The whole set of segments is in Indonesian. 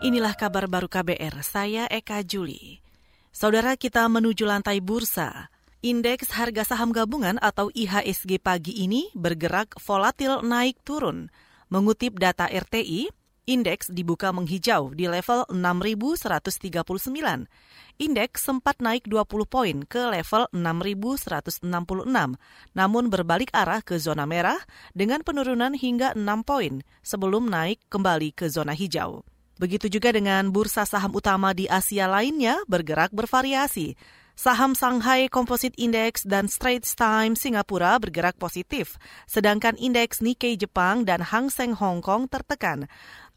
Inilah kabar baru KBR, saya Eka Juli. Saudara kita menuju lantai bursa. Indeks harga saham gabungan atau IHSG pagi ini bergerak volatil naik turun. Mengutip data RTI, indeks dibuka menghijau di level 6.139. Indeks sempat naik 20 poin ke level 6.166, namun berbalik arah ke zona merah dengan penurunan hingga 6 poin sebelum naik kembali ke zona hijau. Begitu juga dengan bursa saham utama di Asia lainnya bergerak bervariasi. Saham Shanghai Composite Index dan Straits Times Singapura bergerak positif, sedangkan indeks Nikkei Jepang dan Hang Seng Hong Kong tertekan.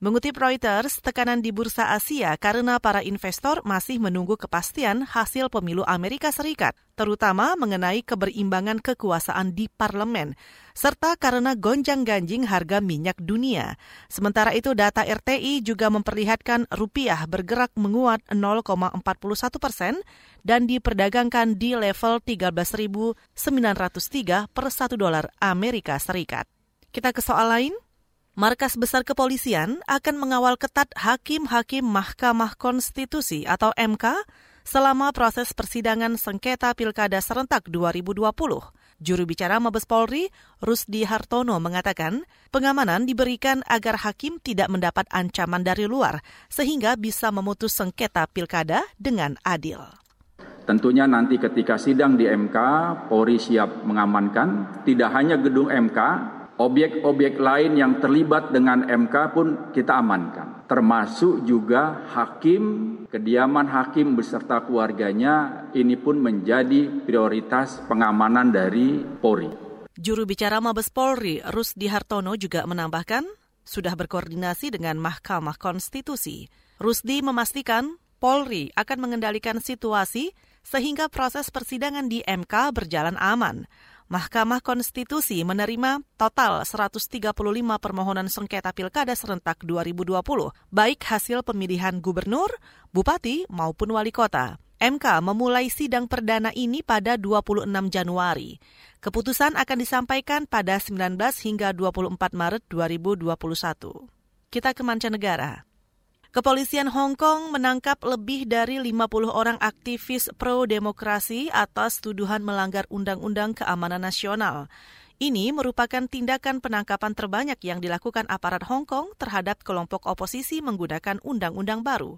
Mengutip Reuters, tekanan di bursa Asia karena para investor masih menunggu kepastian hasil pemilu Amerika Serikat, terutama mengenai keberimbangan kekuasaan di parlemen, serta karena gonjang-ganjing harga minyak dunia. Sementara itu, data RTI juga memperlihatkan rupiah bergerak menguat 0,41 persen dan diperdagangkan di level 13.903 per 1 dolar Amerika Serikat. Kita ke soal lain. Markas Besar Kepolisian akan mengawal ketat hakim-hakim Mahkamah Konstitusi atau MK selama proses persidangan sengketa Pilkada serentak 2020. Juru bicara Mabes Polri, Rusdi Hartono mengatakan, pengamanan diberikan agar hakim tidak mendapat ancaman dari luar sehingga bisa memutus sengketa Pilkada dengan adil. Tentunya nanti ketika sidang di MK, Polri siap mengamankan tidak hanya gedung MK, Objek-objek lain yang terlibat dengan MK pun kita amankan, termasuk juga hakim, kediaman hakim beserta keluarganya ini pun menjadi prioritas pengamanan dari Polri. Juru bicara Mabes Polri, Rusdi Hartono juga menambahkan, sudah berkoordinasi dengan Mahkamah Konstitusi. Rusdi memastikan Polri akan mengendalikan situasi sehingga proses persidangan di MK berjalan aman. Mahkamah Konstitusi menerima total 135 permohonan sengketa Pilkada serentak 2020, baik hasil pemilihan gubernur, bupati, maupun wali kota. MK memulai sidang perdana ini pada 26 Januari. Keputusan akan disampaikan pada 19 hingga 24 Maret 2021. Kita ke mancanegara. Kepolisian Hong Kong menangkap lebih dari 50 orang aktivis pro-demokrasi atas tuduhan melanggar Undang-Undang Keamanan Nasional. Ini merupakan tindakan penangkapan terbanyak yang dilakukan aparat Hong Kong terhadap kelompok oposisi menggunakan undang-undang baru.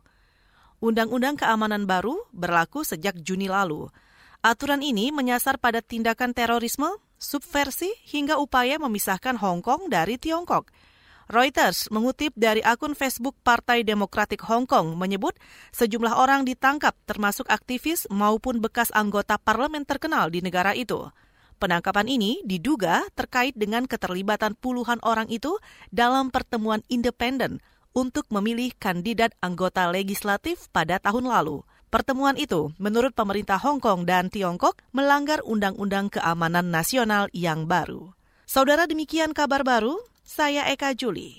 Undang-undang keamanan baru berlaku sejak Juni lalu. Aturan ini menyasar pada tindakan terorisme, subversi, hingga upaya memisahkan Hong Kong dari Tiongkok – Reuters mengutip dari akun Facebook Partai Demokratik Hong Kong menyebut sejumlah orang ditangkap termasuk aktivis maupun bekas anggota parlemen terkenal di negara itu. Penangkapan ini diduga terkait dengan keterlibatan puluhan orang itu dalam pertemuan independen untuk memilih kandidat anggota legislatif pada tahun lalu. Pertemuan itu, menurut pemerintah Hong Kong dan Tiongkok, melanggar Undang-Undang Keamanan Nasional yang baru. Saudara demikian kabar baru, saya Eka Juli.